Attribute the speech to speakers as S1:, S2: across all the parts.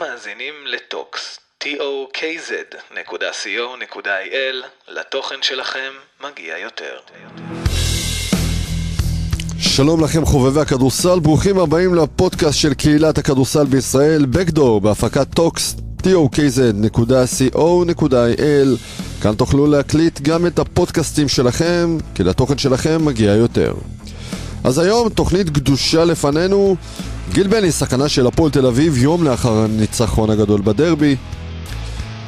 S1: מאזינים לטוקס, tokz.co.il, לתוכן שלכם מגיע יותר.
S2: שלום לכם חובבי הכדורסל, ברוכים הבאים לפודקאסט של קהילת הכדורסל בישראל, Backdoor, בהפקת טוקס, tokz.co.il כאן תוכלו להקליט גם את הפודקאסטים שלכם, כי לתוכן שלכם מגיע יותר. אז היום תוכנית קדושה לפנינו, גיל בני, סכנה של הפועל תל אביב, יום לאחר הניצחון הגדול בדרבי.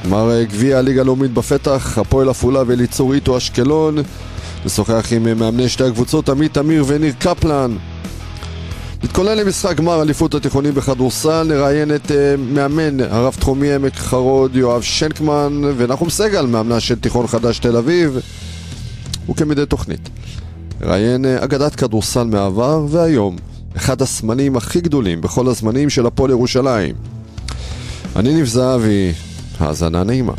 S2: גמר גביע הליגה הלאומית בפתח, הפועל עפולה ואליצור איטו אשקלון. נשוחח עם מאמני שתי הקבוצות, עמית אמיר וניר קפלן. נתכונן למשחק גמר אליפות התיכונים בכדורסל, נראיין את uh, מאמן הרב תחומי עמק חרוד יואב שנקמן ונחום סגל, מאמנה של תיכון חדש תל אביב, וכמדי תוכנית. נראיין uh, אגדת כדורסל מעבר והיום, אחד הסמנים הכי גדולים בכל הזמנים של הפועל ירושלים. אני ניב זהבי, האזנה נעימה.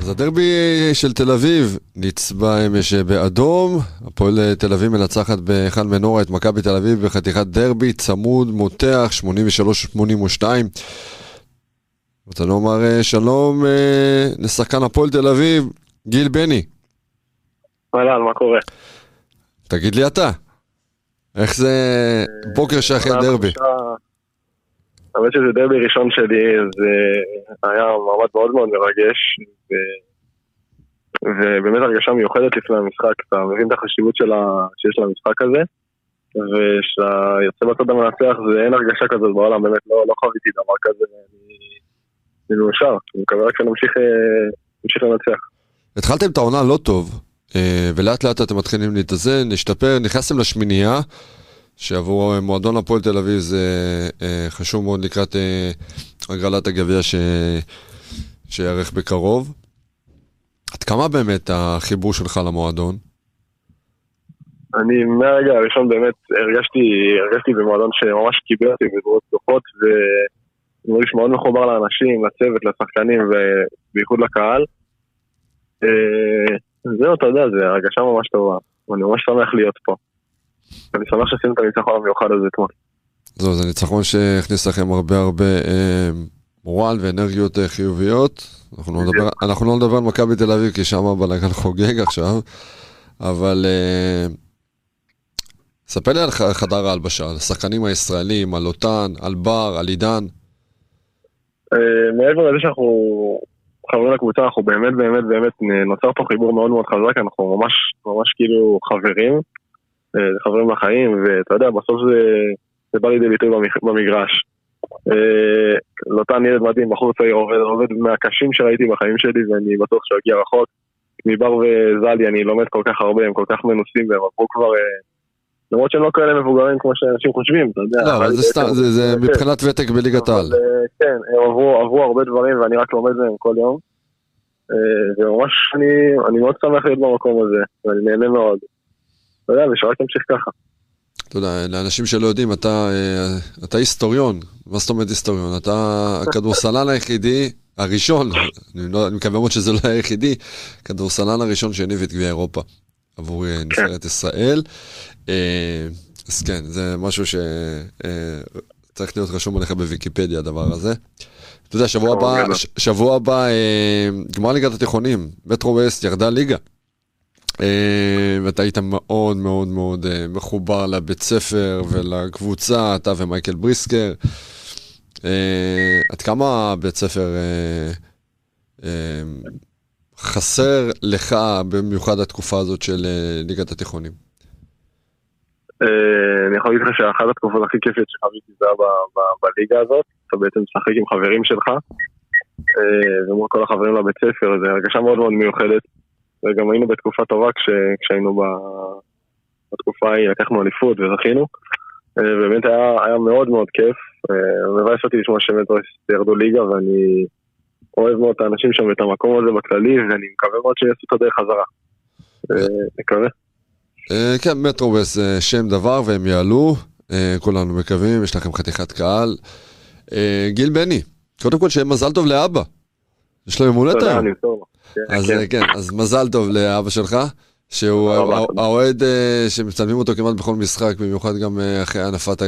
S2: אז הדרבי של תל אביב נצבע אמש באדום, הפועל תל אביב מנצחת באחד מנורה את מכבי תל אביב בחתיכת דרבי צמוד, מותח, 83-82. רוצה לומר שלום לשחקן הפועל תל אביב, גיל בני.
S3: אהלן, מה קורה?
S2: תגיד לי אתה, איך זה בוקר שאחרי דרבי?
S3: האמת שזה דרבי ראשון שלי, זה היה מעמד מאוד מאוד מרגש, ו... ובאמת הרגשה מיוחדת לפני המשחק, אתה מבין את החשיבות שלה, שיש למשחק הזה, וכשאתה יוצא בצד המנצח זה אין הרגשה כזאת בעולם, באמת לא, לא חוויתי דבר כזה, אני מאושר, אני מקווה רק שנמשיך לנצח.
S2: התחלתם את העונה לא טוב, ולאט לאט אתם מתחילים להתאזן, להשתפר, נכנסתם לשמינייה. שעבור מועדון הפועל תל אביב זה אה, חשוב מאוד לקראת אה, הגרלת הגביע שיארך בקרוב. עד כמה באמת החיבור שלך למועדון?
S3: אני מהרגע הראשון באמת הרגשתי, הרגשתי במועדון שממש קיבל אותי בזרועות פתוחות ואני מרגיש מאוד מחובר לאנשים, לצוות, לשחקנים ובייחוד לקהל. זהו, אתה יודע, זו הרגשה ממש טובה. אני ממש שמח להיות פה. אני שמח שעשינו את הניצחון המיוחד הזה אתמול.
S2: זהו, זה ניצחון שהכניס לכם הרבה הרבה אה, מורל ואנרגיות אה, חיוביות. אנחנו לא, נדבר, אנחנו לא נדבר על מכבי תל אביב, כי שם הבלאגן חוגג עכשיו, אבל אה, ספר לי על חדר ההלבשה, על השחקנים הישראלים, על אותן, על בר, על עידן.
S3: מעבר לזה שאנחנו חברים לקבוצה, אנחנו באמת באמת באמת נוצר פה חיבור מאוד מאוד חזק, אנחנו ממש ממש כאילו חברים. זה חברים לחיים, ואתה יודע, בסוף זה, זה בא לידי ביטוי במגרש. לוטן ילד מדהים, בחור צעיר עובד, עובד מהקשים שראיתי בחיים שלי, ואני בטוח שהוא יגיע רחוק. מבר וזלי אני לומד כל כך הרבה, הם כל כך מנוסים, והם עברו כבר... למרות שהם לא כאלה מבוגרים כמו שאנשים חושבים, אתה יודע.
S2: לא, אבל זה סתם, זה מבחינת ותק בליגת העל.
S3: כן, הם עברו הרבה דברים, ואני רק לומד מהם כל יום. וממש אני מאוד שמח להיות במקום הזה, ואני נהנה מאוד. אתה יודע, ושרק תמשיך ככה.
S2: אתה יודע, לאנשים שלא יודעים, אתה, אתה היסטוריון. מה זאת אומרת היסטוריון? אתה הכדורסלן היחידי, הראשון, אני, לא, אני מקווה מאוד שזה לא היחידי, כדורסלן הראשון שהניב את גביע אירופה עבור נבחרת כן. ישראל. אז כן, זה משהו שצריך להיות רשום עליך בוויקיפדיה, הדבר הזה. אתה יודע, שבוע הבא, שבוע הבא, גמר ליגת התיכונים, מטרו ווסט ירדה ליגה. ואתה היית מאוד מאוד מאוד מחובר לבית ספר ולקבוצה, אתה ומייקל בריסקר. עד כמה בית ספר חסר לך במיוחד התקופה הזאת של ליגת התיכונים?
S3: אני יכול להגיד לך שאחת התקופות הכי כיפיות שחוויתי זה היה בליגה הזאת, אתה בעצם משחק עם חברים שלך, ומול כל החברים לבית ספר, זו הרגשה מאוד מאוד מיוחדת. וגם היינו בתקופה טובה כש, כשהיינו. בתקופה ההיא, לקחנו אליפות וזכינו. ובאמת היה, מאוד מאוד כיף. מבאס אותי לשמוע שמטרוס ירדו ליגה ואני אוהב מאוד את האנשים שם ואת המקום הזה בכללי ואני מקווה מאוד שיעשו את הדרך חזרה. מקווה.
S2: כן, מטרובס זה שם דבר והם יעלו, כולנו מקווים, יש לכם חתיכת קהל. גיל בני, קודם כל שיהיה מזל טוב לאבא. יש לו יום הולדת היום.
S3: טוב.
S2: אז כן. כן, אז מזל טוב לאבא שלך, שהוא האוהד אה, שמצלמים אותו כמעט בכל משחק, במיוחד גם אה, אחרי הנפת.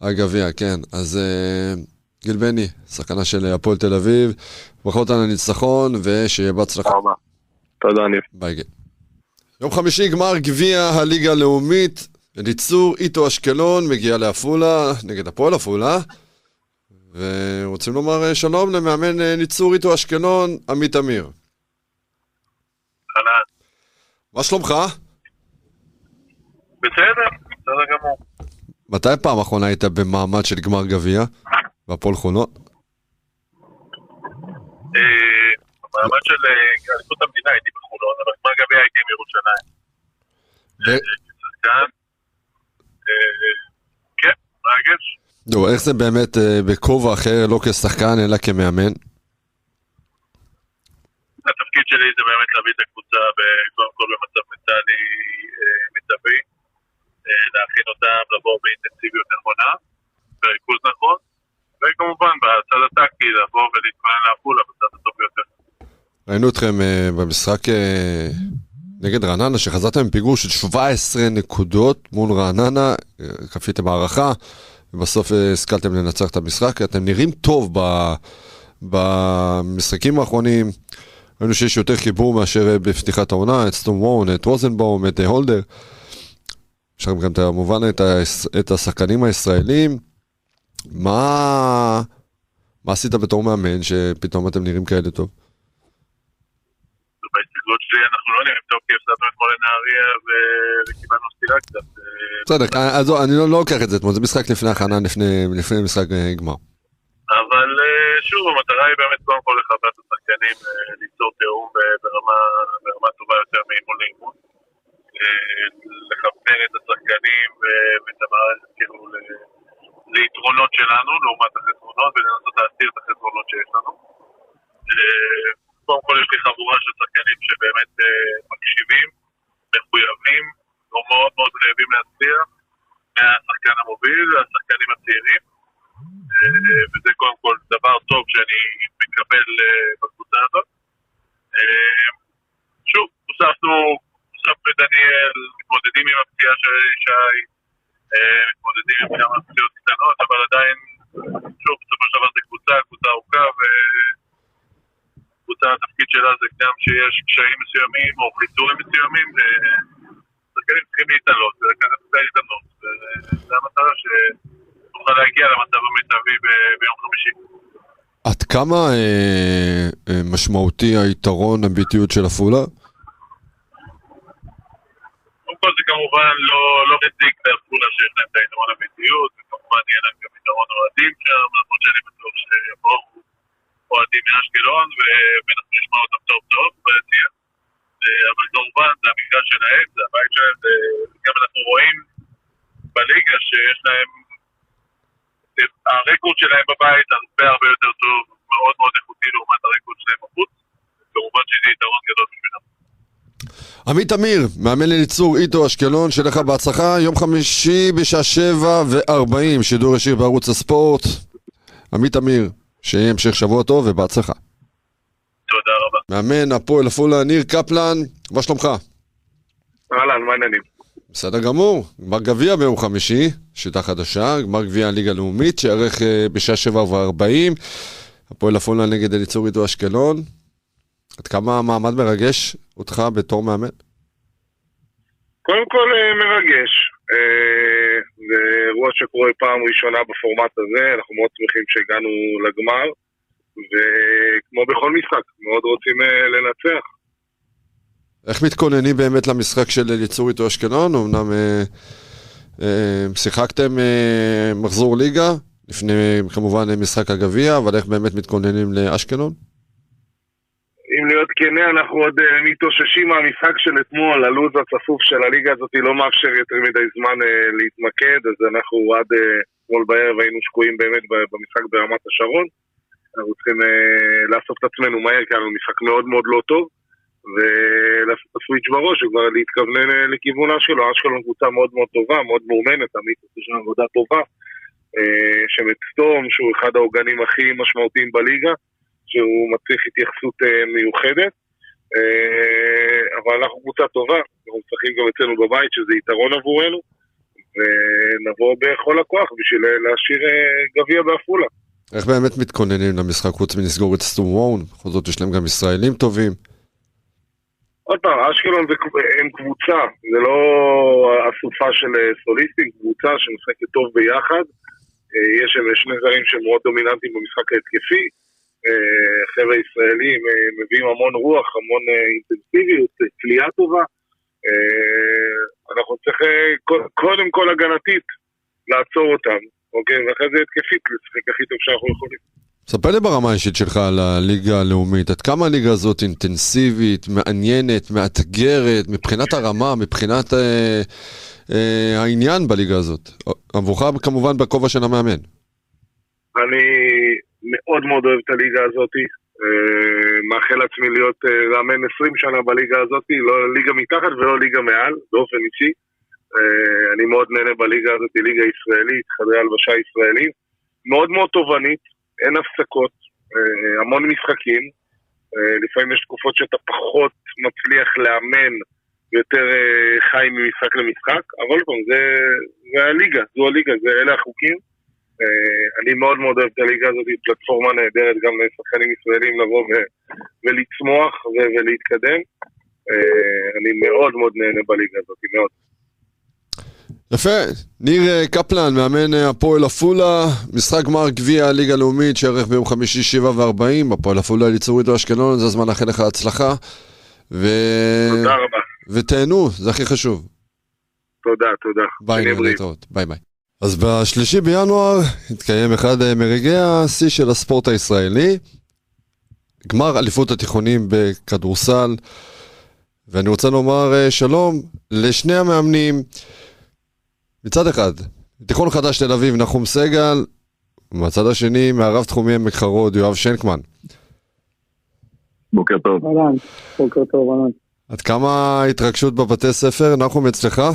S2: הגביע, כן. אז אה, גיל בני, שחקנה של הפועל תל אביב, ברכות על הניצחון, ושיהיה בהצלחה.
S3: תודה ניב.
S2: ביי גיל. יום חמישי, גמר גביע הליגה הלאומית. אליצור איטו אשקלון מגיע לעפולה, נגד הפועל עפולה. ורוצים לומר אה, שלום למאמן אה, ניצור איטו אשקלון, עמית אמיר.
S4: אהלן.
S2: מה שלומך?
S4: בסדר, בסדר גמור.
S2: מתי פעם אחרונה היית במעמד של גמר גביע? בהפועל חולון?
S4: אה, במעמד של אה, אליפות המדינה הייתי בחולון, אבל גמר גביע הייתי עם ירושלים.
S2: ו-
S4: אה, כן, מרגש.
S2: נו, איך זה באמת בכובע אחר, לא כשחקן, אלא כמאמן?
S4: התפקיד שלי זה באמת להביא את הקבוצה קודם כל במצב מנטלי מיטבי, להכין אותם, לבוא באינטנסיביות נכונה, בריכוז נכון, וכמובן בצד הטקטי לבוא ולהתכונן לעפולה בצד הטוב ביותר.
S2: ראינו אתכם אה, במשחק אה, נגד רעננה, שחזרתם עם פיגור של 17 נקודות מול רעננה, אה, כפיתם הערכה, ובסוף השכלתם לנצח את המשחק. אתם נראים טוב ב, במשחקים האחרונים. ראינו שיש יותר חיבור מאשר בפתיחת העונה, את סטום וורן, את רוזנבאום, את הולדר. יש לכם גם כמובן את, את השחקנים הישראלים. מה, מה עשית בתור מאמן שפתאום אתם נראים כאלה טוב?
S4: בהסתכלות שלי אנחנו לא נראים טוב כי הפסדנו אתמול לנהריה וקיבלנו סטירה קצת. אה,
S2: בסדר, אז לא, אני לא לא לוקח את זה אתמול, זה משחק לפני הכנה, לפני משחק אה, גמר.
S4: אבל אה, שוב, המטרה היא באמת קודם כל לחבר את השחקנים, ליצור תיאום ברמה, טובה יותר מאימון לאימון. לכוון את השחקנים ואת המערכת כאילו ליתרונות שלנו לעומת החסרונות ולנסות להסתיר את החסרונות שיש לנו. אה, קודם כל יש לי חבורה של שחקנים שבאמת כמה אה,
S2: אה, משמעותי היתרון הביטיות של עפולה?
S4: קודם כל זה כמובן לא, לא מזיק לעפולה שיש להם את היתרון הביתיות, וכמובן יהיה להם גם יתרון אוהדים שם, למרות שאני בטוח שיבואו אוהדים מאשקלון, ו- ואנחנו נשמע אותם טוב טוב ביציע. אה, אבל כמובן זה המגרש שלהם, זה הבית שלהם, זה- גם אנחנו רואים בליגה שיש להם, הרקורד שלהם בבית הרבה הרבה יותר טוב, מאוד מאוד איכותי לעומת הרקורד שלהם בחוץ. כמובן שזה יתרון גדול בשבילם.
S2: עמית אמיר, מאמן לניצור איטו אשקלון, שיהיה לך בהצלחה, יום חמישי בשעה שבע וארבעים, שידור ישיר בערוץ הספורט. עמית אמיר, שיהיה המשך שבוע טוב ובהצלחה.
S4: תודה רבה.
S2: מאמן הפועל עפולה, ניר קפלן, מה שלומך?
S3: אהלן, מה העניינים?
S2: בסדר גמור, גמר גביע ביום חמישי, שיטה חדשה, גמר גביע הליגה הלאומית, שיערך אה, בשעה שבע וארבעים, הפועל עפולה נגד אליצור איטו אשקלון. עד כמה המעמד מרגש אותך בתור מאמן?
S5: קודם כל אה, מרגש. אה, זה אירוע שקורה פעם ראשונה בפורמט הזה, אנחנו מאוד שמחים שהגענו לגמר, וכמו בכל משחק, מאוד רוצים אה, לנצח.
S2: איך מתכוננים באמת למשחק של אליצור איטו אשקלון? אמנם אה, אה, שיחקתם אה, מחזור ליגה, לפני כמובן משחק הגביע, אבל איך באמת מתכוננים לאשקלון?
S5: אם להיות כנה, אנחנו עוד אה, מתאוששים מהמשחק של אתמול, הלו"ז הצפוף של הליגה הזאת לא מאפשר יותר מדי זמן אה, להתמקד, אז אנחנו עד אה, אתמול בערב היינו שקועים באמת במשחק ברמת השרון. אנחנו צריכים לאסוף את עצמנו מהר, כי היה לנו משחק מאוד מאוד לא טוב, ולעשות את הסוויץ' בראש, וכבר להתכוונן לכיוונה שלו. אשקלון קבוצה מאוד מאוד טובה, מאוד מאומנת, עמית עושה שם עבודה טובה. אה, שם את סטום, שהוא אחד העוגנים הכי משמעותיים בליגה. שהוא מצריך התייחסות אה, מיוחדת. אה, אבל אנחנו קבוצה טובה, אנחנו משחקים גם אצלנו בבית, שזה יתרון עבורנו, ונבוא בכל הכוח בשביל להשאיר גביע בעפולה.
S2: איך באמת מתכוננים למשחק חוץ מלסגור את סטום וורן? בכל זאת יש להם גם ישראלים טובים.
S5: עוד פעם, אשקלון זה, הם קבוצה, זה לא אסופה של סוליסטים, קבוצה שמשחקת טוב ביחד. אה, יש שם שני זרים שהם מאוד דומיננטיים במשחק ההתקפי. אה, חבר'ה ישראלים מביאים המון רוח, המון אינטנסיביות, כליאה טובה. אנחנו צריכים קודם כל הגנתית לעצור אותם, אוקיי? ואחרי זה התקפית לשחק הכי טוב שאנחנו יכולים.
S2: ספר לי ברמה האישית שלך על הליגה הלאומית, עד כמה הליגה הזאת אינטנסיבית, מעניינת, מאתגרת, מבחינת הרמה, מבחינת אה, אה, העניין בליגה הזאת. עבורך כמובן בכובע של המאמן.
S5: אני מאוד מאוד אוהב את הליגה הזאת, אה, מאחל לעצמי להיות אה, לאמן 20 שנה בליגה הזאת, לא ליגה מתחת ולא ליגה מעל, באופן אישי. אה, אני מאוד נהנה בליגה הזאת, ליגה ישראלית, חדרי הלבשה ישראלים. מאוד מאוד תובענית, אין הפסקות, אה, המון משחקים. אה, לפעמים יש תקופות שאתה פחות מצליח לאמן יותר אה, חי ממשחק למשחק, אבל פעם, זה, זה הליגה, זו הליגה, זה, אלה החוקים. אני מאוד מאוד אוהב את הליגה הזאת, היא פלטפורמה נהדרת גם לשחקנים ישראלים לבוא ו- ולצמוח ו- ולהתקדם. אני מאוד מאוד נהנה בליגה הזאת, מאוד.
S2: יפה, ניר אה, קפלן, מאמן אה, הפועל עפולה, משחק גמר גביע הליגה הלאומית שערך ביום חמישי שבע וארבעים, הפועל עפולה אליצור איתו אשקלון, זה הזמן לאחל לך הצלחה.
S5: ו... תודה רבה.
S2: ותהנו, זה הכי חשוב.
S5: תודה, תודה.
S2: ביי, להתראות. ביי ביי. אז בשלישי בינואר התקיים אחד אה, מרגעי השיא של הספורט הישראלי, גמר אליפות התיכונים בכדורסל, ואני רוצה לומר שלום לשני המאמנים. מצד אחד, תיכון חדש תל אביב, נחום סגל, ומהצד השני, מהרב תחומי עמק חרוד, יואב שנקמן.
S6: בוקר טוב. אהלן,
S7: בוקר טוב, אהלן.
S2: עד כמה התרגשות בבתי ספר, נחום, אצלך?
S6: אה,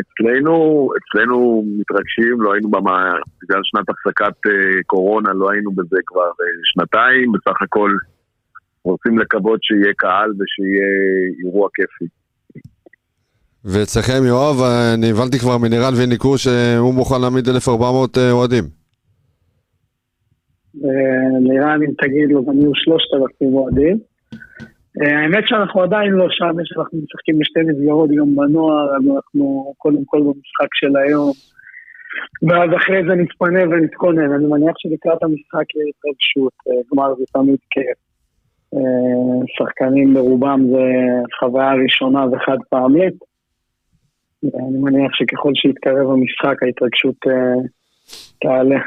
S6: אצלנו, אצלנו מתרגשים, לא היינו במה, בגלל שנת הפסקת אה, קורונה, לא היינו בזה כבר אה, שנתיים, בסך הכל רוצים לקוות שיהיה קהל ושיהיה אירוע כיפי.
S2: ואצלכם יואב, אני הבנתי כבר מנירן וניקו שהוא מוכן להעמיד 1,400 אה, אוהדים.
S7: נירן, אם תגיד לו, גם יהיו 3,000 אוהדים. אה, האמת שאנחנו עדיין לא שם, יש אנחנו משחקים בשתי מסגרות גם בנוער, אז אנחנו קודם כל במשחק של היום. ואז אחרי זה נתפנה ונתכונן. אני מניח שלקראת המשחק יהיה התרגשות, אה, גמר זה תמיד כיף. שחקנים ברובם זה חוויה ראשונה וחד פעמית. אני מניח שככל שיתקרב המשחק ההתרגשות אה, תעלה.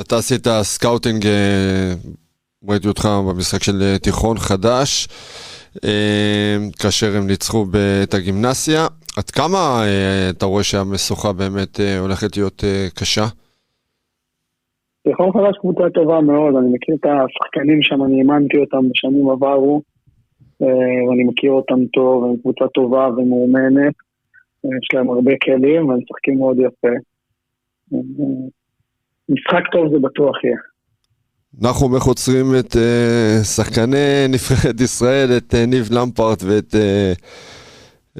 S2: אתה עשית סקאוטינג, אה, ראיתי אותך במשחק של אה, תיכון חדש, כאשר הם ניצחו את הגימנסיה. עד כמה אתה רואה שהמשוכה באמת הולכת להיות קשה?
S7: תיכון חדש קבוצה טובה מאוד, אני מכיר את השחקנים שם, אני אימנתי אותם בשנים עברו, ואני מכיר אותם טוב, הם קבוצה טובה ומאומנת. יש להם הרבה כלים והם משחקים מאוד יפה. משחק טוב זה בטוח יהיה.
S2: נחום, איך עוצרים את uh, שחקני נבחרת ישראל, את uh, ניב למפרט ואת uh,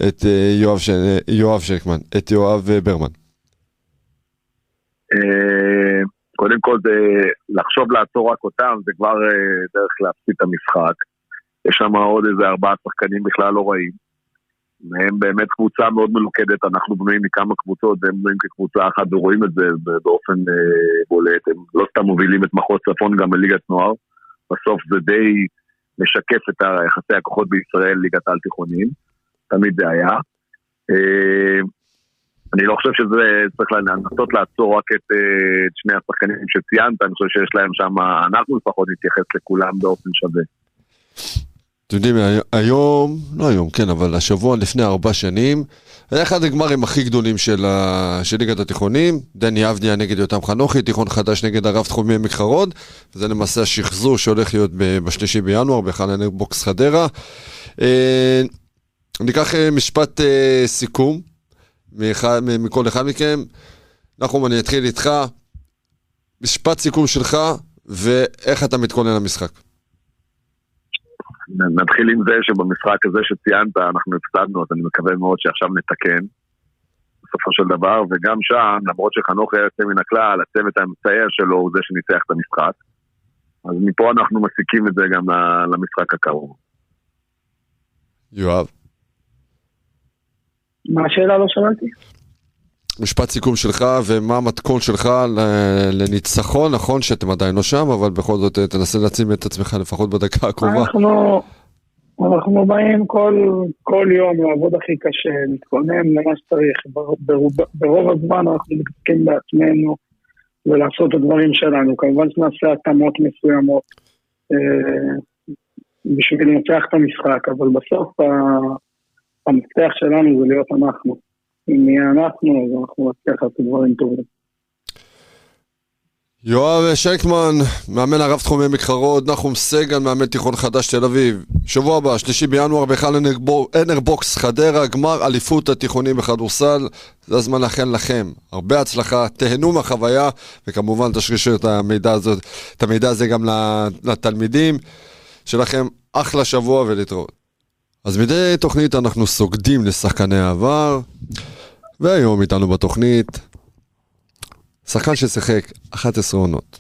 S2: את, uh, יואב, ש... יואב שקמן, את יואב ברמן?
S6: קודם כל זה לחשוב לעצור רק אותם, זה כבר דרך להפסיד את המשחק. יש שם עוד איזה ארבעה שחקנים בכלל לא רעים. הם באמת קבוצה מאוד מלוכדת, אנחנו בנויים מכמה קבוצות והם בנויים כקבוצה אחת ורואים את זה באופן אה, בולט, הם לא סתם מובילים את מחוז צפון גם בליגת נוער, בסוף זה די משקף את יחסי הכוחות בישראל, ליגת על תיכונים, תמיד זה היה. אה, אני לא חושב שזה צריך לנסות לעצור רק את, אה, את שני השחקנים שציינת, אני חושב שיש להם שם, אנחנו לפחות נתייחס לכולם באופן שווה.
S2: אתם יודעים, היום, לא היום, כן, אבל השבוע לפני ארבע שנים, היה אחד הגמרים הכי גדולים של, ליגת התיכונים, דני אבדיה נגד יותם חנוכי, תיכון חדש נגד הרב תחומי עמק חרוד, זה למעשה השחזור שהולך להיות בשלישי בינואר, בחלל בוקס חדרה. אה, ניקח אה, משפט אה, סיכום מכל אחד מכם. נחום, אני אתחיל איתך. משפט סיכום שלך, ואיך אתה מתכונן למשחק.
S8: נתחיל עם זה שבמשחק הזה שציינת אנחנו הפסדנו, אז אני מקווה מאוד שעכשיו נתקן. בסופו של דבר, וגם שם, למרות שחנוך היה יוצא מן הכלל, הצוות המצער שלו הוא זה שניצח את המשחק. אז מפה אנחנו מסיקים את זה גם למשחק הקרוב.
S2: יואב.
S7: מה השאלה? לא שמעתי.
S2: משפט סיכום שלך ומה המתכון שלך לניצחון, נכון שאתם עדיין לא שם, אבל בכל זאת אה, תנסה להציל את עצמך לפחות בדקה הקרובה.
S7: אנחנו, אנחנו באים כל, כל יום לעבוד הכי קשה, להתכונן למה שצריך. ברוב, ברוב הזמן אנחנו מתעסקים בעצמנו ולעשות את הדברים שלנו. כמובן שנעשה התאמות מסוימות אה, בשביל לנצח את המשחק, אבל בסוף המפתח שלנו זה להיות אנחנו. נהיה אנחנו, אז אנחנו נצליח לעשות דברים טובים.
S2: יואב שקמן, מאמן הרב תחומי עמק חרוד, נחום סגל, מאמן תיכון חדש תל אביב. שבוע הבא, שלישי בינואר, בהיכל אנרבוקס חדרה, גמר אליפות התיכונים בכדורסל. זה הזמן לאחל לכם הרבה הצלחה, תהנו מהחוויה, וכמובן תשרישו את המידע, הזאת, את המידע הזה גם לתלמידים. שלכם אחלה שבוע ולהתראות. אז מדי תוכנית אנחנו סוגדים לשחקני העבר. והיום איתנו בתוכנית שחקן ששיחק 11 עונות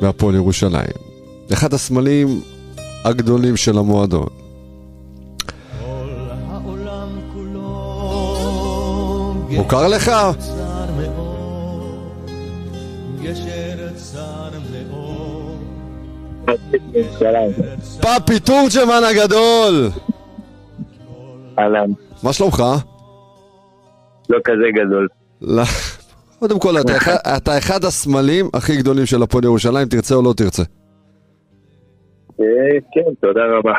S2: בהפועל ירושלים. אחד הסמלים הגדולים של המועדון. מוכר לך? פאפי תורג'מן הגדול!
S8: אהלן.
S2: מה שלומך?
S8: לא כזה גדול.
S2: לא. קודם כל, אתה אחד, אתה אחד הסמלים הכי גדולים של הפועל ירושלים, תרצה או לא תרצה.
S8: אה, כן, תודה רבה.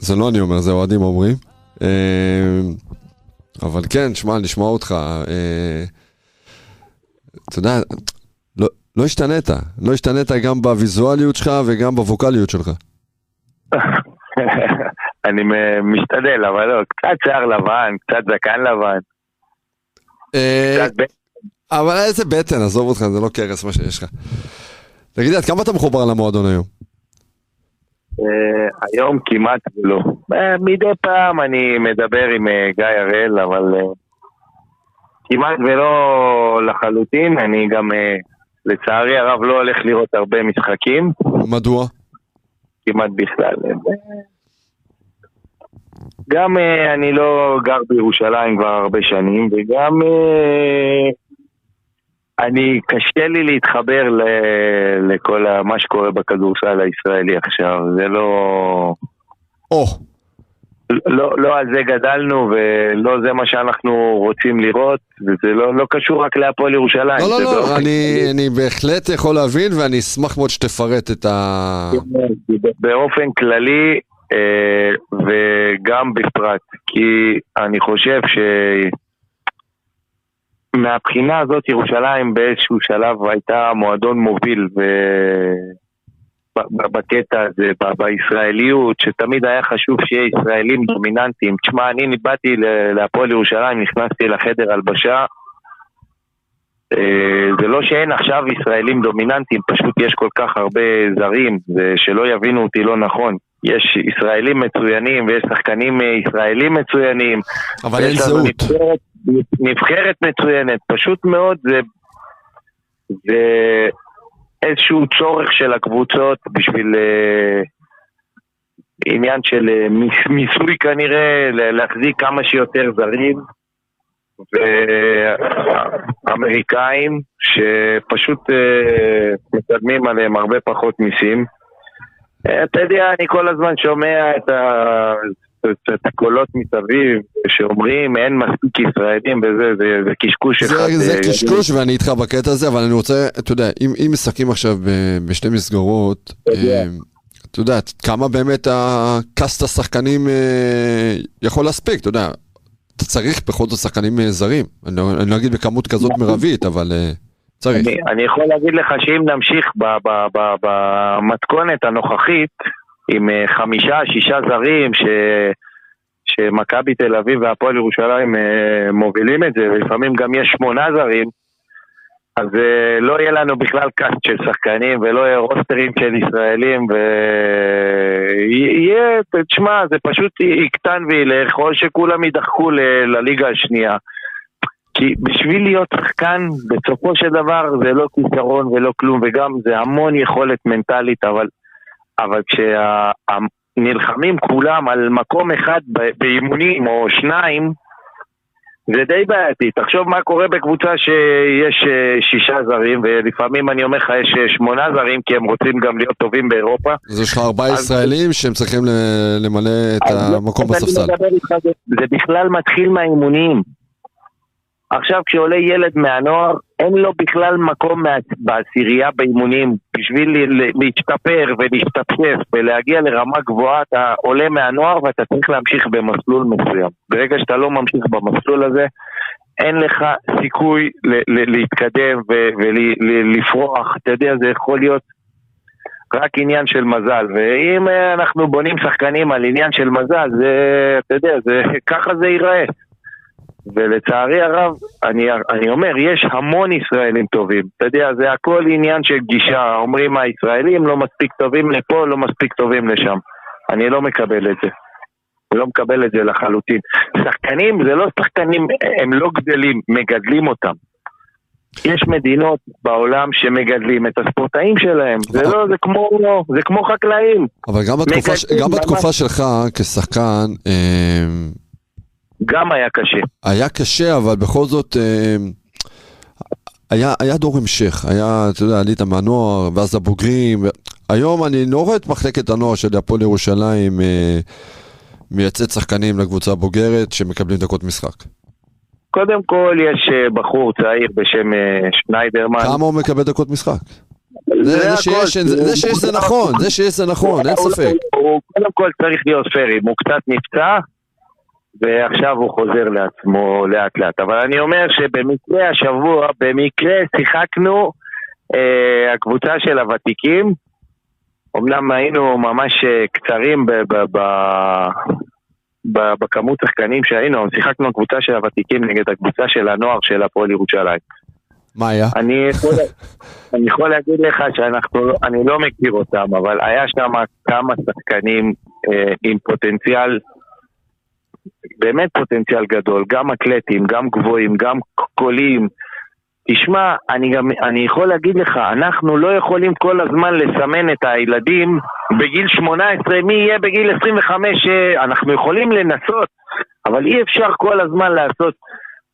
S2: זה לא אני אומר, זה אוהדים אומרים. אה, אבל כן, שמע, נשמע אותך. אה, אתה יודע, לא, לא השתנית. לא השתנית גם בוויזואליות שלך וגם בווקאליות שלך.
S8: אני משתדל, אבל לא, קצת שיער לבן, קצת זקן לבן.
S2: אה, אבל איזה בטן, עזוב אותך, זה לא קרס מה שיש לך. תגיד, עד כמה אתה מחובר למועדון היום?
S8: אה, היום כמעט לא. מדי פעם אני מדבר עם גיא הראל, אבל כמעט ולא לחלוטין. אני גם, לצערי הרב, לא הולך לראות הרבה משחקים.
S2: מדוע?
S8: כמעט בכלל. גם uh, אני לא גר בירושלים כבר הרבה שנים, וגם uh, אני, קשה לי להתחבר ל, לכל מה שקורה בכדורסל הישראלי עכשיו, זה לא...
S2: או. Oh.
S8: לא, לא על זה גדלנו ולא זה מה שאנחנו רוצים לראות וזה לא, לא קשור רק להפועל ירושלים.
S2: לא, לא, לא, אני, אני בהחלט יכול להבין ואני אשמח מאוד שתפרט את ה...
S8: באופן כללי, אה, וגם בפרט, כי אני חושב ש... מהבחינה הזאת ירושלים באיזשהו שלב הייתה מועדון מוביל ו... בקטע הזה, בישראליות, שתמיד היה חשוב שיהיה ישראלים דומיננטיים. תשמע, אני באתי להפועל ירושלים, נכנסתי לחדר הלבשה, אה, זה לא שאין עכשיו ישראלים דומיננטיים, פשוט יש כל כך הרבה זרים, ושלא יבינו אותי לא נכון. יש ישראלים מצוינים ויש שחקנים ישראלים מצוינים.
S2: אבל אין זהות.
S8: נבחרת, נבחרת מצוינת, פשוט מאוד זה, זה איזשהו צורך של הקבוצות בשביל uh, עניין של uh, מיסוי כנראה, להחזיק כמה שיותר זרים ואמריקאים שפשוט uh, מקדמים עליהם הרבה פחות מיסים. אתה יודע, אני כל הזמן שומע את, ה... את הקולות מסביב שאומרים אין מספיק ישראלים וזה, זה, זה קשקוש
S2: אחד. זה, זה קשקוש ואני איתך בקטע הזה, אבל אני רוצה, אתה יודע, אם, אם משחקים עכשיו בשתי מסגרות, אה, אתה יודע, כמה באמת הקאסט השחקנים אה, יכול להספיק, אתה יודע, אתה צריך בכל זאת שחקנים אה, זרים, לא, אני לא אגיד בכמות כזאת מרבית, אבל... צריך.
S8: אני, אני יכול להגיד לך שאם נמשיך במתכונת הנוכחית, עם אה, חמישה, שישה זרים, ש... שמכבי תל אביב והפועל ירושלים אה, מובילים את זה, ולפעמים גם יש שמונה זרים, אז אה, לא יהיה לנו בכלל קאסט של שחקנים ולא יהיה רוסטרים של ישראלים ויהיה, תשמע, זה פשוט יקטן וילך או שכולם יידחקו לליגה השנייה. כי בשביל להיות שחקן, בסופו של דבר זה לא כישרון ולא כלום, וגם זה המון יכולת מנטלית, אבל, אבל כשנלחמים כולם על מקום אחד באימונים או שניים, זה די בעייתי. תחשוב מה קורה בקבוצה שיש אה, שישה זרים, ולפעמים אני אומר לך יש אה, שמונה זרים, כי הם רוצים גם להיות טובים באירופה.
S2: אז יש לך ארבעה ישראלים שהם צריכים למלא את
S8: לא-
S2: המקום בספסל.
S8: זה בכלל מתחיל מהאימונים. עכשיו כשעולה ילד מהנוער, אין לו בכלל מקום בעשירייה באימונים. בשביל להשתפר ולהשתפשף ולהגיע לרמה גבוהה, אתה עולה מהנוער ואתה צריך להמשיך במסלול מסוים. ברגע שאתה לא ממשיך במסלול הזה, אין לך סיכוי להתקדם ולפרוח. אתה יודע, זה יכול להיות רק עניין של מזל, ואם אה, אנחנו בונים שחקנים על עניין של מזל, זה, אתה יודע, זה, ככה זה ייראה. ולצערי הרב, אני, אני אומר, יש המון ישראלים טובים. אתה יודע, זה הכל עניין של גישה. אומרים הישראלים לא מספיק טובים לפה, לא מספיק טובים לשם. אני לא מקבל את זה. לא מקבל את זה לחלוטין. שחקנים זה לא שחקנים, הם לא גדלים, מגדלים אותם. יש מדינות בעולם שמגדלים את הספורטאים שלהם. זה לא, זה כמו, זה כמו חקלאים.
S2: אבל גם בתקופה, גם. בתקופה שלך כשחקן, אה,
S8: גם היה קשה.
S2: היה קשה, אבל בכל זאת, אה, היה, היה דור המשך. היה, אתה יודע, עלית מהנוער, ואז הבוגרים. היום אני לא רואה את מחלקת הנוער של הפועל ירושלים אה, מייצאת שחקנים לקבוצה הבוגרת שמקבלים דקות משחק.
S8: קודם כל יש אה, בחור צעיר בשם אה, שניידרמן.
S2: כמה הוא מקבל דקות משחק? זה, זה,
S8: הכל.
S2: שיש, זה, זה שיש זה נכון, זה שיש זה נכון, אין ספק.
S8: הוא הוא קודם כל צריך להיות פיירים, הוא קצת נפצע ועכשיו הוא חוזר לעצמו לאט לאט. אבל אני אומר שבמקרה השבוע, במקרה שיחקנו אה, הקבוצה של הוותיקים, אומנם היינו ממש אה, קצרים ב- ב- ב- ב- בכמות שחקנים שהיינו, שיחקנו קבוצה של הוותיקים נגד הקבוצה של הנוער של הפועל ירושלים.
S2: מה היה?
S8: אני יכול, אני יכול להגיד לך שאנחנו, לא- אני לא מכיר אותם, אבל היה שם כמה שחקנים אה, עם פוטנציאל, באמת פוטנציאל גדול, גם אתלטים, גם גבוהים, גם קוליים. תשמע, אני גם, אני יכול להגיד לך, אנחנו לא יכולים כל הזמן לסמן את הילדים בגיל 18, מי יהיה בגיל 25, אה, אנחנו יכולים לנסות, אבל אי אפשר כל הזמן לעשות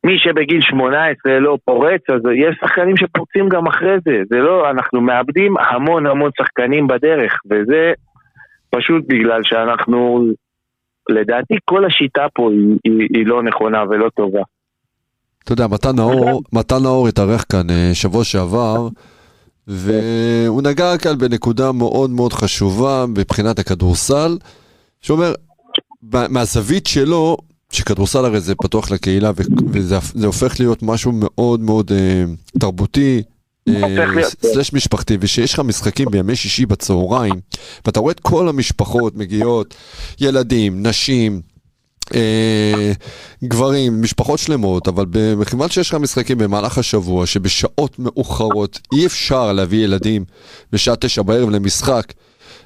S8: מי שבגיל 18 לא פורץ, אז יש שחקנים שפורצים גם אחרי זה. זה לא, אנחנו מאבדים המון המון שחקנים בדרך, וזה פשוט בגלל שאנחנו, לדעתי כל השיטה פה היא, היא, היא לא נכונה ולא טובה.
S2: אתה יודע, מתן נאור, מתן נאור התארח כאן אה, שבוע שעבר, והוא נגע כאן בנקודה מאוד מאוד חשובה מבחינת הכדורסל, שאומר, מהזווית שלו, שכדורסל הרי זה פתוח לקהילה, וזה זה הופך להיות משהו מאוד מאוד אה, תרבותי. אה. סלש משפחתי, ושיש לך משחקים בימי שישי בצהריים, ואתה רואה את כל המשפחות מגיעות, ילדים, נשים, אה, גברים, משפחות שלמות, אבל מכיוון שיש לך משחקים במהלך השבוע, שבשעות מאוחרות אי אפשר להביא ילדים בשעה תשע בערב למשחק,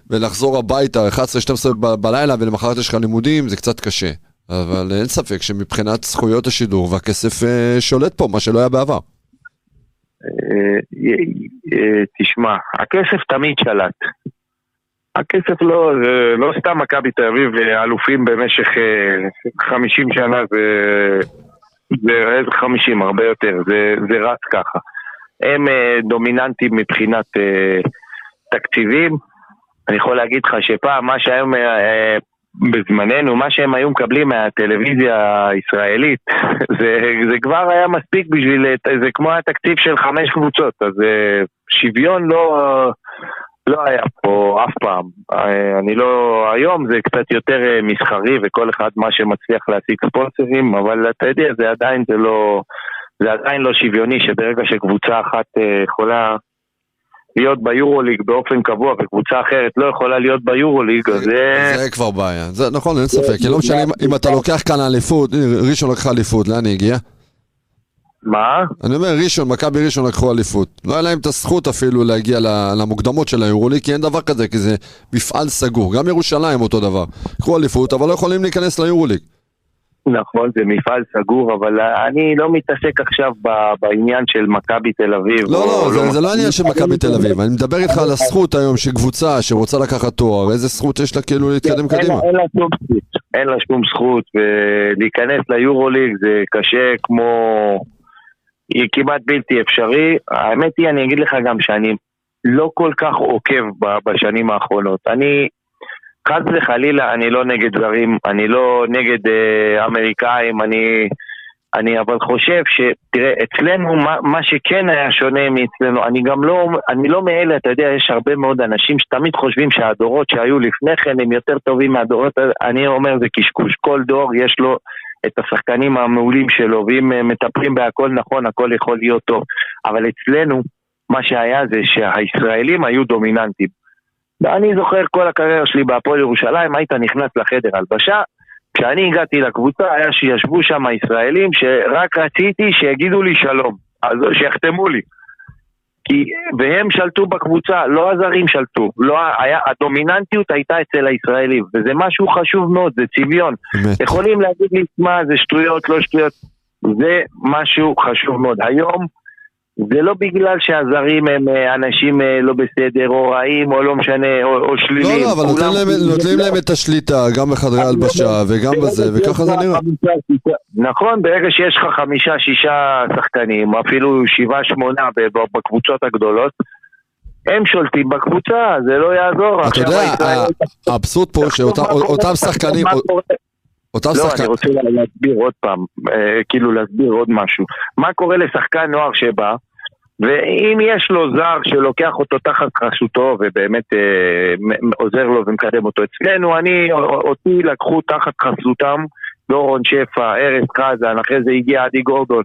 S2: ולחזור הביתה 11-12 ב- בלילה ולמחרת יש לך לימודים, זה קצת קשה. אבל אין ספק שמבחינת זכויות השידור והכסף אה, שולט פה, מה שלא היה בעבר.
S8: אה, אה, תשמע, הכסף תמיד שלט. הכסף לא, לא סתם מכבי תל אביב אה, אלופים במשך אה, 50 שנה, זה, זה איזה 50, הרבה יותר, זה, זה רץ ככה. הם אה, דומיננטים מבחינת אה, תקציבים. אני יכול להגיד לך שפעם, מה שהיום, אה, אה, בזמננו, מה שהם היו מקבלים מהטלוויזיה הישראלית, זה, זה כבר היה מספיק בשביל, זה כמו התקציב של חמש קבוצות, אז אה, שוויון לא... לא היה פה אף פעם. אה, אני לא... היום זה קצת יותר אה, מסחרי וכל אחד מה שמצליח להשיג ספונסרים, אבל אתה יודע, זה עדיין זה לא... זה עדיין לא שוויוני שברגע שקבוצה אחת יכולה להיות ביורוליג באופן קבוע וקבוצה אחרת לא יכולה להיות ביורוליג, אז זה...
S2: זה כבר בעיה, זה נכון, אין ספק, כי לא משנה אם- אתה לוקח כאן אליפות, ראשון לקחה אליפות, לאן היא הגיעה?
S8: מה?
S2: אני אומר, ראשון, מכבי ראשון לקחו אליפות. לא היה להם את הזכות אפילו להגיע ל- למוקדמות של היורוליג, כי אין דבר כזה, כי זה מפעל סגור. גם ירושלים אותו דבר. קחו אליפות, אבל לא יכולים להיכנס ליורוליג.
S8: נכון, זה מפעל סגור, אבל אני לא מתעסק עכשיו בעניין של מכבי תל אביב.
S2: לא, לא, זה, זה לא עניין של מכבי תל אביב. אני מדבר איתך על הזכות היום של קבוצה שרוצה לקחת תואר, איזה זכות יש לה כאילו להתקדם קדימה.
S8: אין לה שום זכות, אין לה שום זכות, ולהיכנס ליורוליג זה קשה כמו... היא כמעט בלתי אפשרי. האמת היא, אני אגיד לך גם שאני לא כל כך עוקב בשנים האחרונות. אני, חס וחלילה, אני לא נגד זרים, אני לא נגד אה, אמריקאים, אני... אני אבל חושב ש... תראה, אצלנו, מה, מה שכן היה שונה מאצלנו, אני גם לא, אני לא מאלה, אתה יודע, יש הרבה מאוד אנשים שתמיד חושבים שהדורות שהיו לפני כן הם יותר טובים מהדורות, אני אומר זה קשקוש, כל דור יש לו את השחקנים המעולים שלו, ואם אה, מטפלים בהכל נכון, הכל יכול להיות טוב. אבל אצלנו, מה שהיה זה שהישראלים היו דומיננטים. ואני זוכר כל הקריירה שלי בהפועל ירושלים, היית נכנס לחדר הלבשה, כשאני הגעתי לקבוצה היה שישבו שם ישראלים שרק רציתי שיגידו לי שלום, אז שיחתמו לי. כי, והם שלטו בקבוצה, לא הזרים שלטו, לא, היה, הדומיננטיות הייתה אצל הישראלים, וזה משהו חשוב מאוד, זה צביון.
S2: אמת.
S8: יכולים להגיד לי, מה, זה שטויות, לא שטויות, זה משהו חשוב מאוד. היום זה לא בגלל שהזרים הם אה, אנשים אה, לא בסדר, או רעים, או לא משנה, או, או
S2: לא,
S8: שלילים.
S2: לא, אבל נותנים להם- נותנים להם את השליטה, גם בחדרי הלבשה וגם בזה, וככה זה נראה.
S8: נכון, ברגע שיש לך חמישה, שישה שחקנים, אפילו שבעה, שמונה בקבוצות הגדולות, הם שולטים בקבוצה, זה לא יעזור.
S2: אתה יודע, האבסורד פה שאותם שחקנים, אותם
S8: לא, אני
S2: שחקנים,
S8: רוצה להסביר עוד פעם, אה, כאילו להסביר עוד משהו. מה קורה לשחקן נוער שבא, ואם יש לו זר שלוקח אותו תחת חסותו ובאמת אה, עוזר לו ומקדם אותו אצלנו, אני, אותי לקחו תחת חסותם דורון שפע, ארז חזן, אחרי זה הגיע עדי גורדון.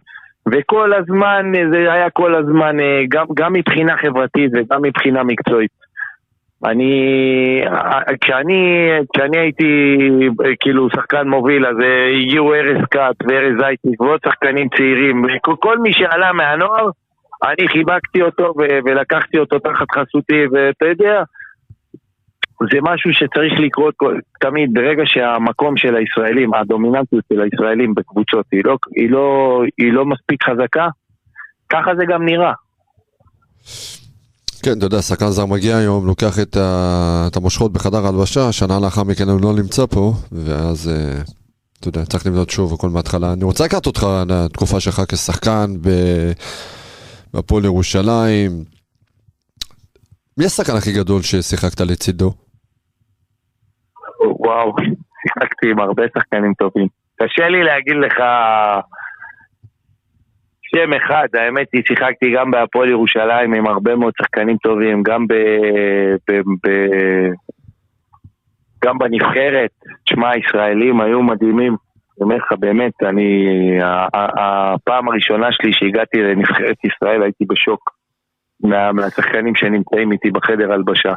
S8: וכל הזמן, אה, זה היה כל הזמן, אה, גם, גם מבחינה חברתית וגם מבחינה מקצועית. אני, אה, כשאני, כשאני הייתי אה, כאילו שחקן מוביל, אז אה, הגיעו ארז כת וארז זייטיק ועוד שחקנים צעירים, כל מי שעלה מהנוער, אני חיבקתי אותו ולקחתי אותו תחת חסותי, ואתה יודע, זה משהו שצריך לקרות כל, תמיד, ברגע שהמקום של הישראלים, הדומיננטיות של הישראלים בקבוצות היא לא, היא לא, היא לא מספיק חזקה, ככה זה גם נראה.
S2: כן, אתה יודע, שחקן זר מגיע היום, לוקח את ה- את המושכות בחדר הלבשה, שנה לאחר מכן הוא לא נמצא פה, ואז, אה, אתה יודע, צריך לבנות שוב הכל מההתחלה. אני רוצה לקחת אותך לתקופה שלך כשחקן ב- בהפועל ירושלים. מי השחקן הכי גדול ששיחקת לצידו?
S8: וואו, שיחקתי עם הרבה שחקנים טובים. קשה לי להגיד לך שם אחד, האמת היא, שיחקתי גם בהפועל ירושלים עם הרבה מאוד שחקנים טובים, גם ב... ב, ב גם בנבחרת, תשמע, הישראלים היו מדהימים. אני אומר לך, באמת, אני... הפעם הראשונה שלי שהגעתי לנבחרת ישראל הייתי בשוק מה, מהשחקנים שנמצאים איתי בחדר הלבשה.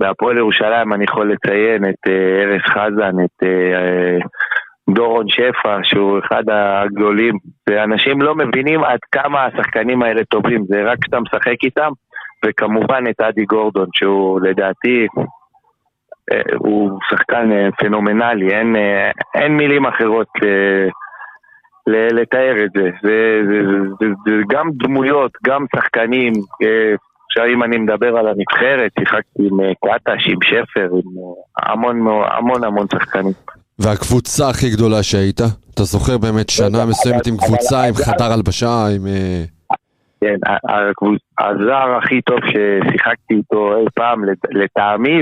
S8: בהפועל ירושלים אני יכול לציין את אה, ארז חזן, את אה, אה, דורון שפע, שהוא אחד הגדולים. ואנשים לא מבינים עד כמה השחקנים האלה טובים, זה רק כשאתה משחק איתם, וכמובן את אדי גורדון, שהוא לדעתי, הוא שחקן אה, פנומנלי, אין, אה, אין מילים אחרות אה, ל- לתאר את זה. זה, זה, זה, זה, זה גם דמויות, גם שחקנים. אה, עכשיו אם אני מדבר על הנבחרת, שיחקתי עם אה, קטש, עם שפר, עם אה, המון המון המון שחקנים.
S2: והקבוצה הכי גדולה שהיית? אתה זוכר באמת שנה מסוימת עם קבוצה, עם חדר הלבשה, עם... אה,
S8: כן, הזר הכי טוב ששיחקתי איתו אי פעם, לט- לטעמי,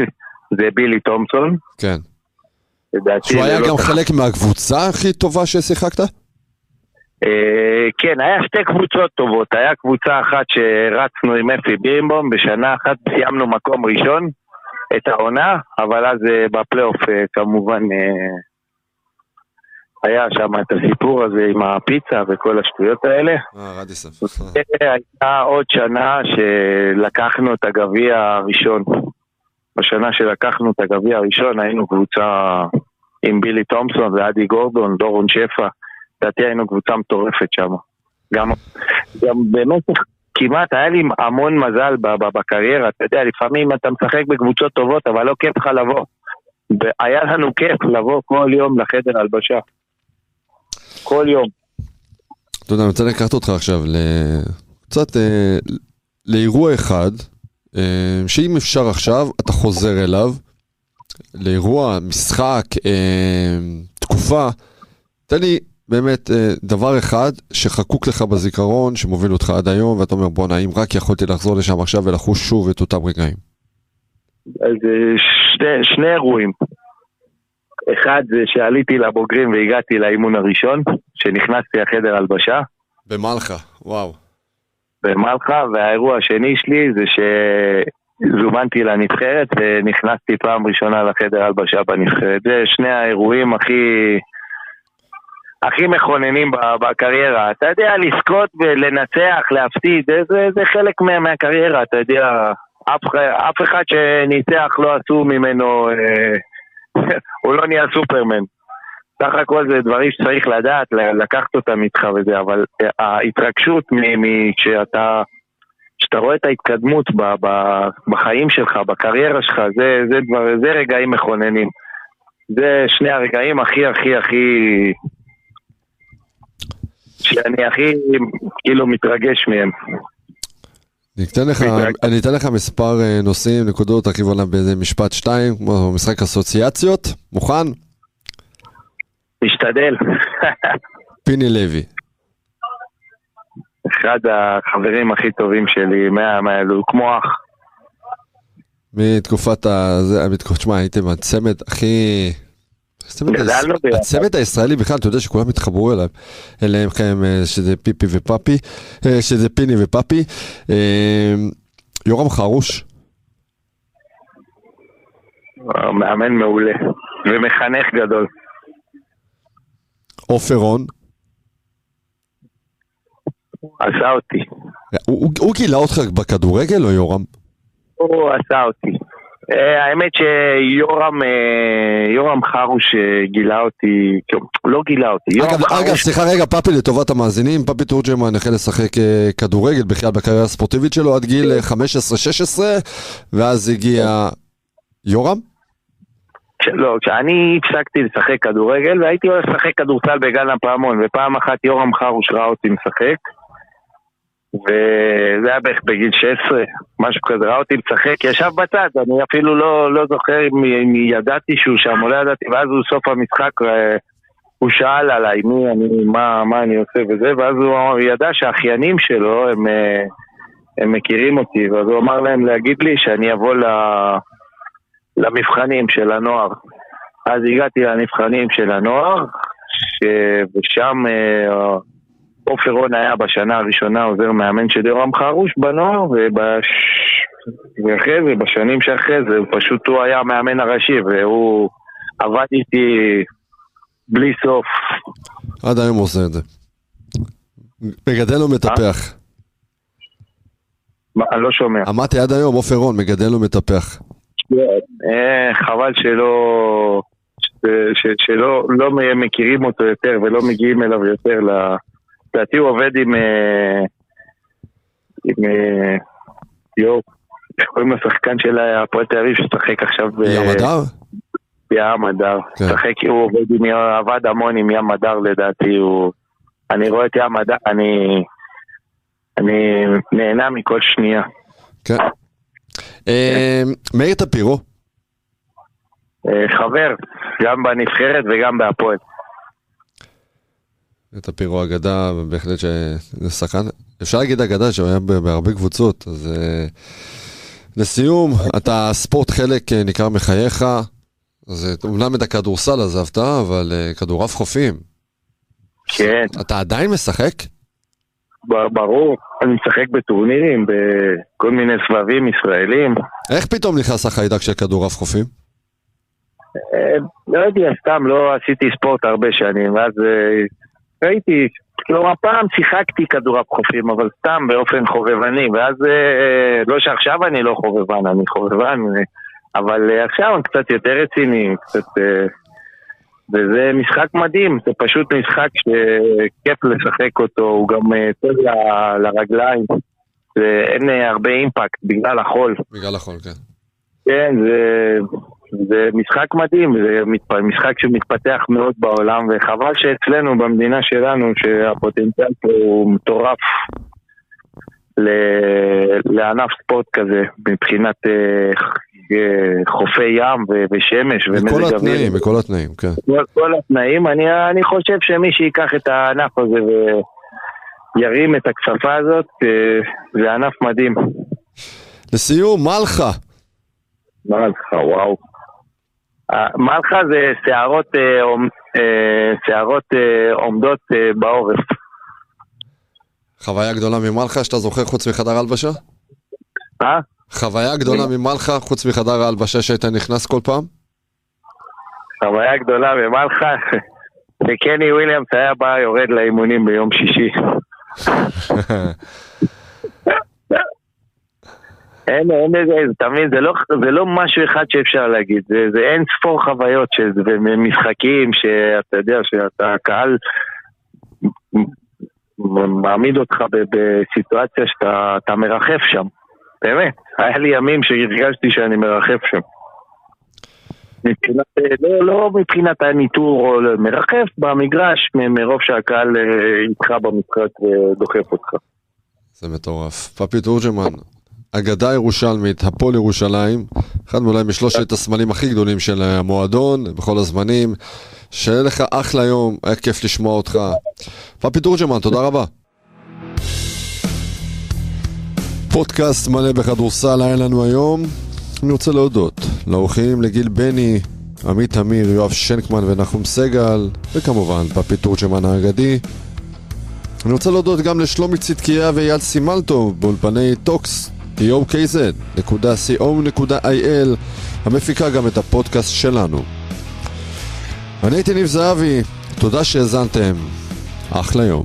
S8: זה בילי תומפסון.
S2: כן. שהוא היה
S8: לא
S2: גם חלק מהקבוצה הכי טובה ששיחקת?
S8: אה, כן, היה שתי קבוצות טובות. היה קבוצה אחת שרצנו עם אפי בירנבום, בשנה אחת סיימנו מקום ראשון את העונה, אבל אז אה, בפלייאוף אה, כמובן היה שם את הסיפור הזה עם הפיצה וכל השטויות האלה.
S2: אה, רדיסון.
S8: הייתה עוד שנה שלקחנו את הגביע הראשון. בשנה שלקחנו את הגביע הראשון היינו קבוצה עם בילי תומפסון ואדי גורדון, דורון שפע. לדעתי היינו קבוצה מטורפת שם. גם, גם במשך כמעט היה לי המון מזל בקריירה, אתה יודע, לפעמים אתה משחק בקבוצות טובות, אבל לא כיף לך לבוא. והיה לנו כיף לבוא כל יום לחדר הלבשה. כל יום.
S2: אתה יודע, אני רוצה לקחת אותך עכשיו קצת אה, לאירוע אחד, שאם אפשר עכשיו, אתה חוזר אליו, לאירוע, משחק, אה, תקופה. תן לי באמת אה, דבר אחד שחקוק לך בזיכרון, שמוביל אותך עד היום, ואתה אומר, בואנה, אם רק יכולתי לחזור לשם עכשיו ולחוש שוב את אותם רגעים.
S8: אז אה, שני, שני אירועים. אחד זה שעליתי לבוגרים והגעתי לאימון הראשון, שנכנסתי לחדר הלבשה
S2: במלחה, וואו.
S8: במלחה, והאירוע השני שלי זה שזומנתי לנבחרת ונכנסתי פעם ראשונה לחדר הלבשה בנבחרת. זה שני האירועים הכי... הכי מכוננים בקריירה. אתה יודע, לזכות ולנצח, להפסיד, זה, זה, חלק מה, מהקריירה, אתה יודע. אף, אף אחד שניצח לא עשו ממנו, אה, הוא לא נהיה סופרמן. סך הכל זה דברים שצריך לדעת, לקחת אותם איתך וזה, אבל אה, ההתרגשות כשאתה... כשאתה רואה את ההתקדמות ב, ב, בחיים שלך, בקריירה שלך, זה, זה, דבר, זה רגעים מכוננים. זה שני הרגעים הכי הכי הכי... שאני הכי כאילו מתרגש מהם.
S2: אני אתן לך, אני אתן לך מספר אה, נושאים, נקודות, תרחיב עליהם באיזה משפט שתיים, כמו משחק אסוציאציות, מוכן?
S8: משתדל.
S2: פיני לוי.
S8: אחד החברים הכי טובים שלי, מה, מה, הוא כמו אח.
S2: מתקופת ה... זה, מתקופת, שמע, הייתם הצמד הכי... הצמד. הצמד הישראלי בכלל, אתה יודע שכולם התחברו אליו, אליהם, כן, אה, שזה פיפי ופאפי, אה, שזה פיני ופאפי. אה, יורם חרוש,
S8: מאמן מעולה. ומחנך גדול.
S2: עופר רון,
S8: עשה אותי.
S2: הוא, הוא, הוא גילה אותך בכדורגל או יורם?
S8: הוא עשה אותי. אה, האמת שיורם אה, יורם חרוש אה, גילה אותי, כאילו, לא גילה אותי,
S2: אגב, אגב,
S8: חרוש,
S2: סליחה רגע, פאפי לטובת המאזינים, פאפי תורג'מן החל לשחק אה, כדורגל בכלל בקריירה הספורטיבית שלו עד גיל אה, 15-16, ואז הגיע יורם?
S8: לא, כשאני הפסקתי לשחק כדורגל והייתי הולך לשחק כדורסל בגן הפעמון ופעם אחת יורם חרוש ראה אותי משחק וזה היה בערך בגיל 16, משהו כזה, ראה אותי משחק, ישב בצד, אני אפילו לא, לא זוכר אם אם ידעתי שהוא שם או לא ידעתי, ואז הוא סוף המשחק, אה, הוא שאל עליי מי אני, מה, מה אני עושה? וזה, ואז הוא ידע שהאחיינים שלו הם, אה, הם מכירים אותי, ואז הוא אמר להם להגיד לי שאני אבוא ל... למבחנים של הנוער. אז הגעתי למבחנים של הנוער, ש... ושם אה, עופר רון היה בשנה הראשונה עוזר מאמן של יורם חרוש בנוער, ובש... ואחרי זה, בשנים שאחרי זה, פשוט הוא היה המאמן הראשי, והוא עבד איתי בלי סוף.
S2: עד היום הוא עושה את זה. מגדל ומטפח.
S8: מה, אני לא שומע.
S2: אמרתי עד היום, עופר רון, מגדל ומטפח.
S8: אה, חבל שלא... שלא לא מכירים אותו יותר ולא מגיעים אליו יותר. לדעתי הוא עובד עם... אה, עם... אה, יואו, איך קוראים לשחקן של הפועל תל אביב ששחק עכשיו ב...
S2: ים הדר?
S8: ים הדר.
S2: כן.
S8: שחק, הוא עובד עם... עבד המון עם ים הדר לדעתי, הוא... אני רואה את ים הדר, אני... אני נהנה מכל שנייה.
S2: כן. אה, מאיר טפירו,
S8: אה, חבר, גם בנבחרת וגם בהפועל.
S2: טפירו אגדה, בהחלט שזה שחקן, אפשר להגיד אגדה שהוא היה בהרבה קבוצות, אז אה, לסיום, אתה ספורט חלק אה, ניכר מחייך, אז אומנם את הכדורסל עזבת, אבל כדורעף חופים.
S8: כן.
S2: אתה עדיין משחק?
S8: ברור, אני משחק בטורנירים, בכל מיני סבבים ישראלים.
S2: איך פתאום נכנס החיידק של כדורעף חופים?
S8: אה, לא יודע, סתם לא עשיתי ספורט הרבה שנים, ואז אה, ראיתי, כלומר פעם שיחקתי כדורעף חופים, אבל סתם באופן חובבני, ואז אה, לא שעכשיו אני לא חובבן, אני חובבן, אבל עכשיו אני קצת יותר רציני, קצת... וזה משחק מדהים, זה פשוט משחק שכיף לשחק אותו, הוא גם אה, טוב ל- לרגליים, ואין אה, הרבה אימפקט
S2: בגלל החול. בגלל החול, כן.
S8: כן, זה, זה משחק מדהים, זה מתפ- משחק שמתפתח מאוד בעולם, וחבל שאצלנו, במדינה שלנו, שהפוטנציאל פה הוא מטורף ל- לענף ספורט כזה, מבחינת אה, חופי ים ושמש
S2: בכל
S8: ומזג אוויר.
S2: התנאים, בכל התנאים, כן.
S8: כל, כל התנאים, אני, אני חושב שמי שיקח את הענף הזה וירים את הכפפה הזאת, אה, זה ענף מדהים.
S2: לסיום, מלחה.
S8: מלכה, וואו. אה, מלכה זה שערות, אה, שערות עומדות בעורף.
S2: חוויה גדולה ממלחה שאתה זוכר חוץ מחדר ההלבשה?
S8: אה?
S2: חוויה גדולה ממלחה חוץ מחדר ההלבשה שהיית נכנס כל פעם?
S8: חוויה גדולה במלכה, וקני וויליאמס היה בא יורד לאימונים ביום שישי. אין, אין איזה, אתה מבין, זה לא, זה לא משהו אחד שאפשר להגיד, זה, זה אין ספור חוויות ומשחקים שאתה יודע שאתה, הקהל מעמיד אותך בסיטואציה שאתה אתה מרחף שם, באמת, היה לי ימים שהרגשתי שאני מרחף שם. מבחינת, לא, לא מבחינת הניטור, או לא, מרחף במגרש מרוב שהקהל אה, איתך במשחק ודוחף אותך.
S2: זה מטורף. פפי תורג'מן, אגדה ירושלמית, הפועל ירושלים, אחד מאולי משלושת הסמלים הכי גדולים של המועדון בכל הזמנים. שיהיה לך אחלה יום, היה כיף לשמוע אותך. פפי תורג'מן, תודה רבה. פודקאסט מלא בכדורסל היה לנו היום. אני רוצה להודות לאורחים לגיל בני, עמית אמיר, יואב שנקמן ונחום סגל, וכמובן פפי תורג'מן האגדי. אני רוצה להודות גם לשלומי צדקיה ואייל סימלטוב באולפני טוקס, tokz.co.il, המפיקה גם את הפודקאסט שלנו. אני הייתי ניב זהבי, תודה שהאזנתם, אחלה יום.